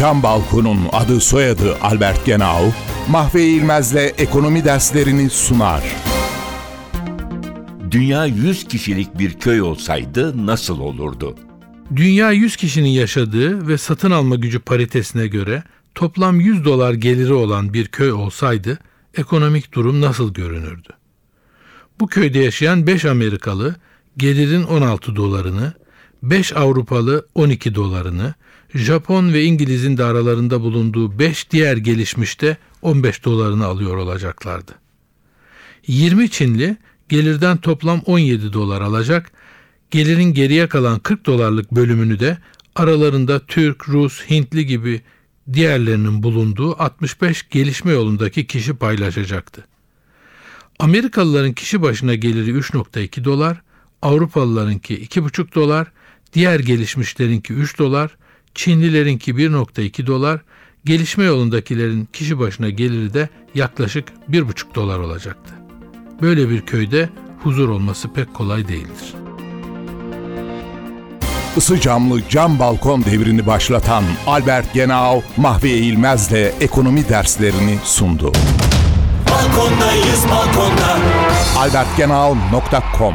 Cam Balkon'un adı soyadı Albert Genau, Mahve İlmez'le ekonomi derslerini sunar. Dünya 100 kişilik bir köy olsaydı nasıl olurdu? Dünya 100 kişinin yaşadığı ve satın alma gücü paritesine göre toplam 100 dolar geliri olan bir köy olsaydı ekonomik durum nasıl görünürdü? Bu köyde yaşayan 5 Amerikalı gelirin 16 dolarını, 5 Avrupalı 12 dolarını, Japon ve İngiliz'in de aralarında bulunduğu 5 diğer gelişmişte 15 dolarını alıyor olacaklardı. 20 Çinli gelirden toplam 17 dolar alacak, gelirin geriye kalan 40 dolarlık bölümünü de aralarında Türk, Rus, Hintli gibi diğerlerinin bulunduğu 65 gelişme yolundaki kişi paylaşacaktı. Amerikalıların kişi başına geliri 3.2 dolar, Avrupalılarınki 2.5 dolar, diğer gelişmişlerinki 3 dolar, Çinlilerinki 1.2 dolar, gelişme yolundakilerin kişi başına geliri de yaklaşık 1.5 dolar olacaktı. Böyle bir köyde huzur olması pek kolay değildir. Isı camlı cam balkon devrini başlatan Albert Genau, Mahve İlmez'le ekonomi derslerini sundu. Balkondayız balkonda albertgenau.com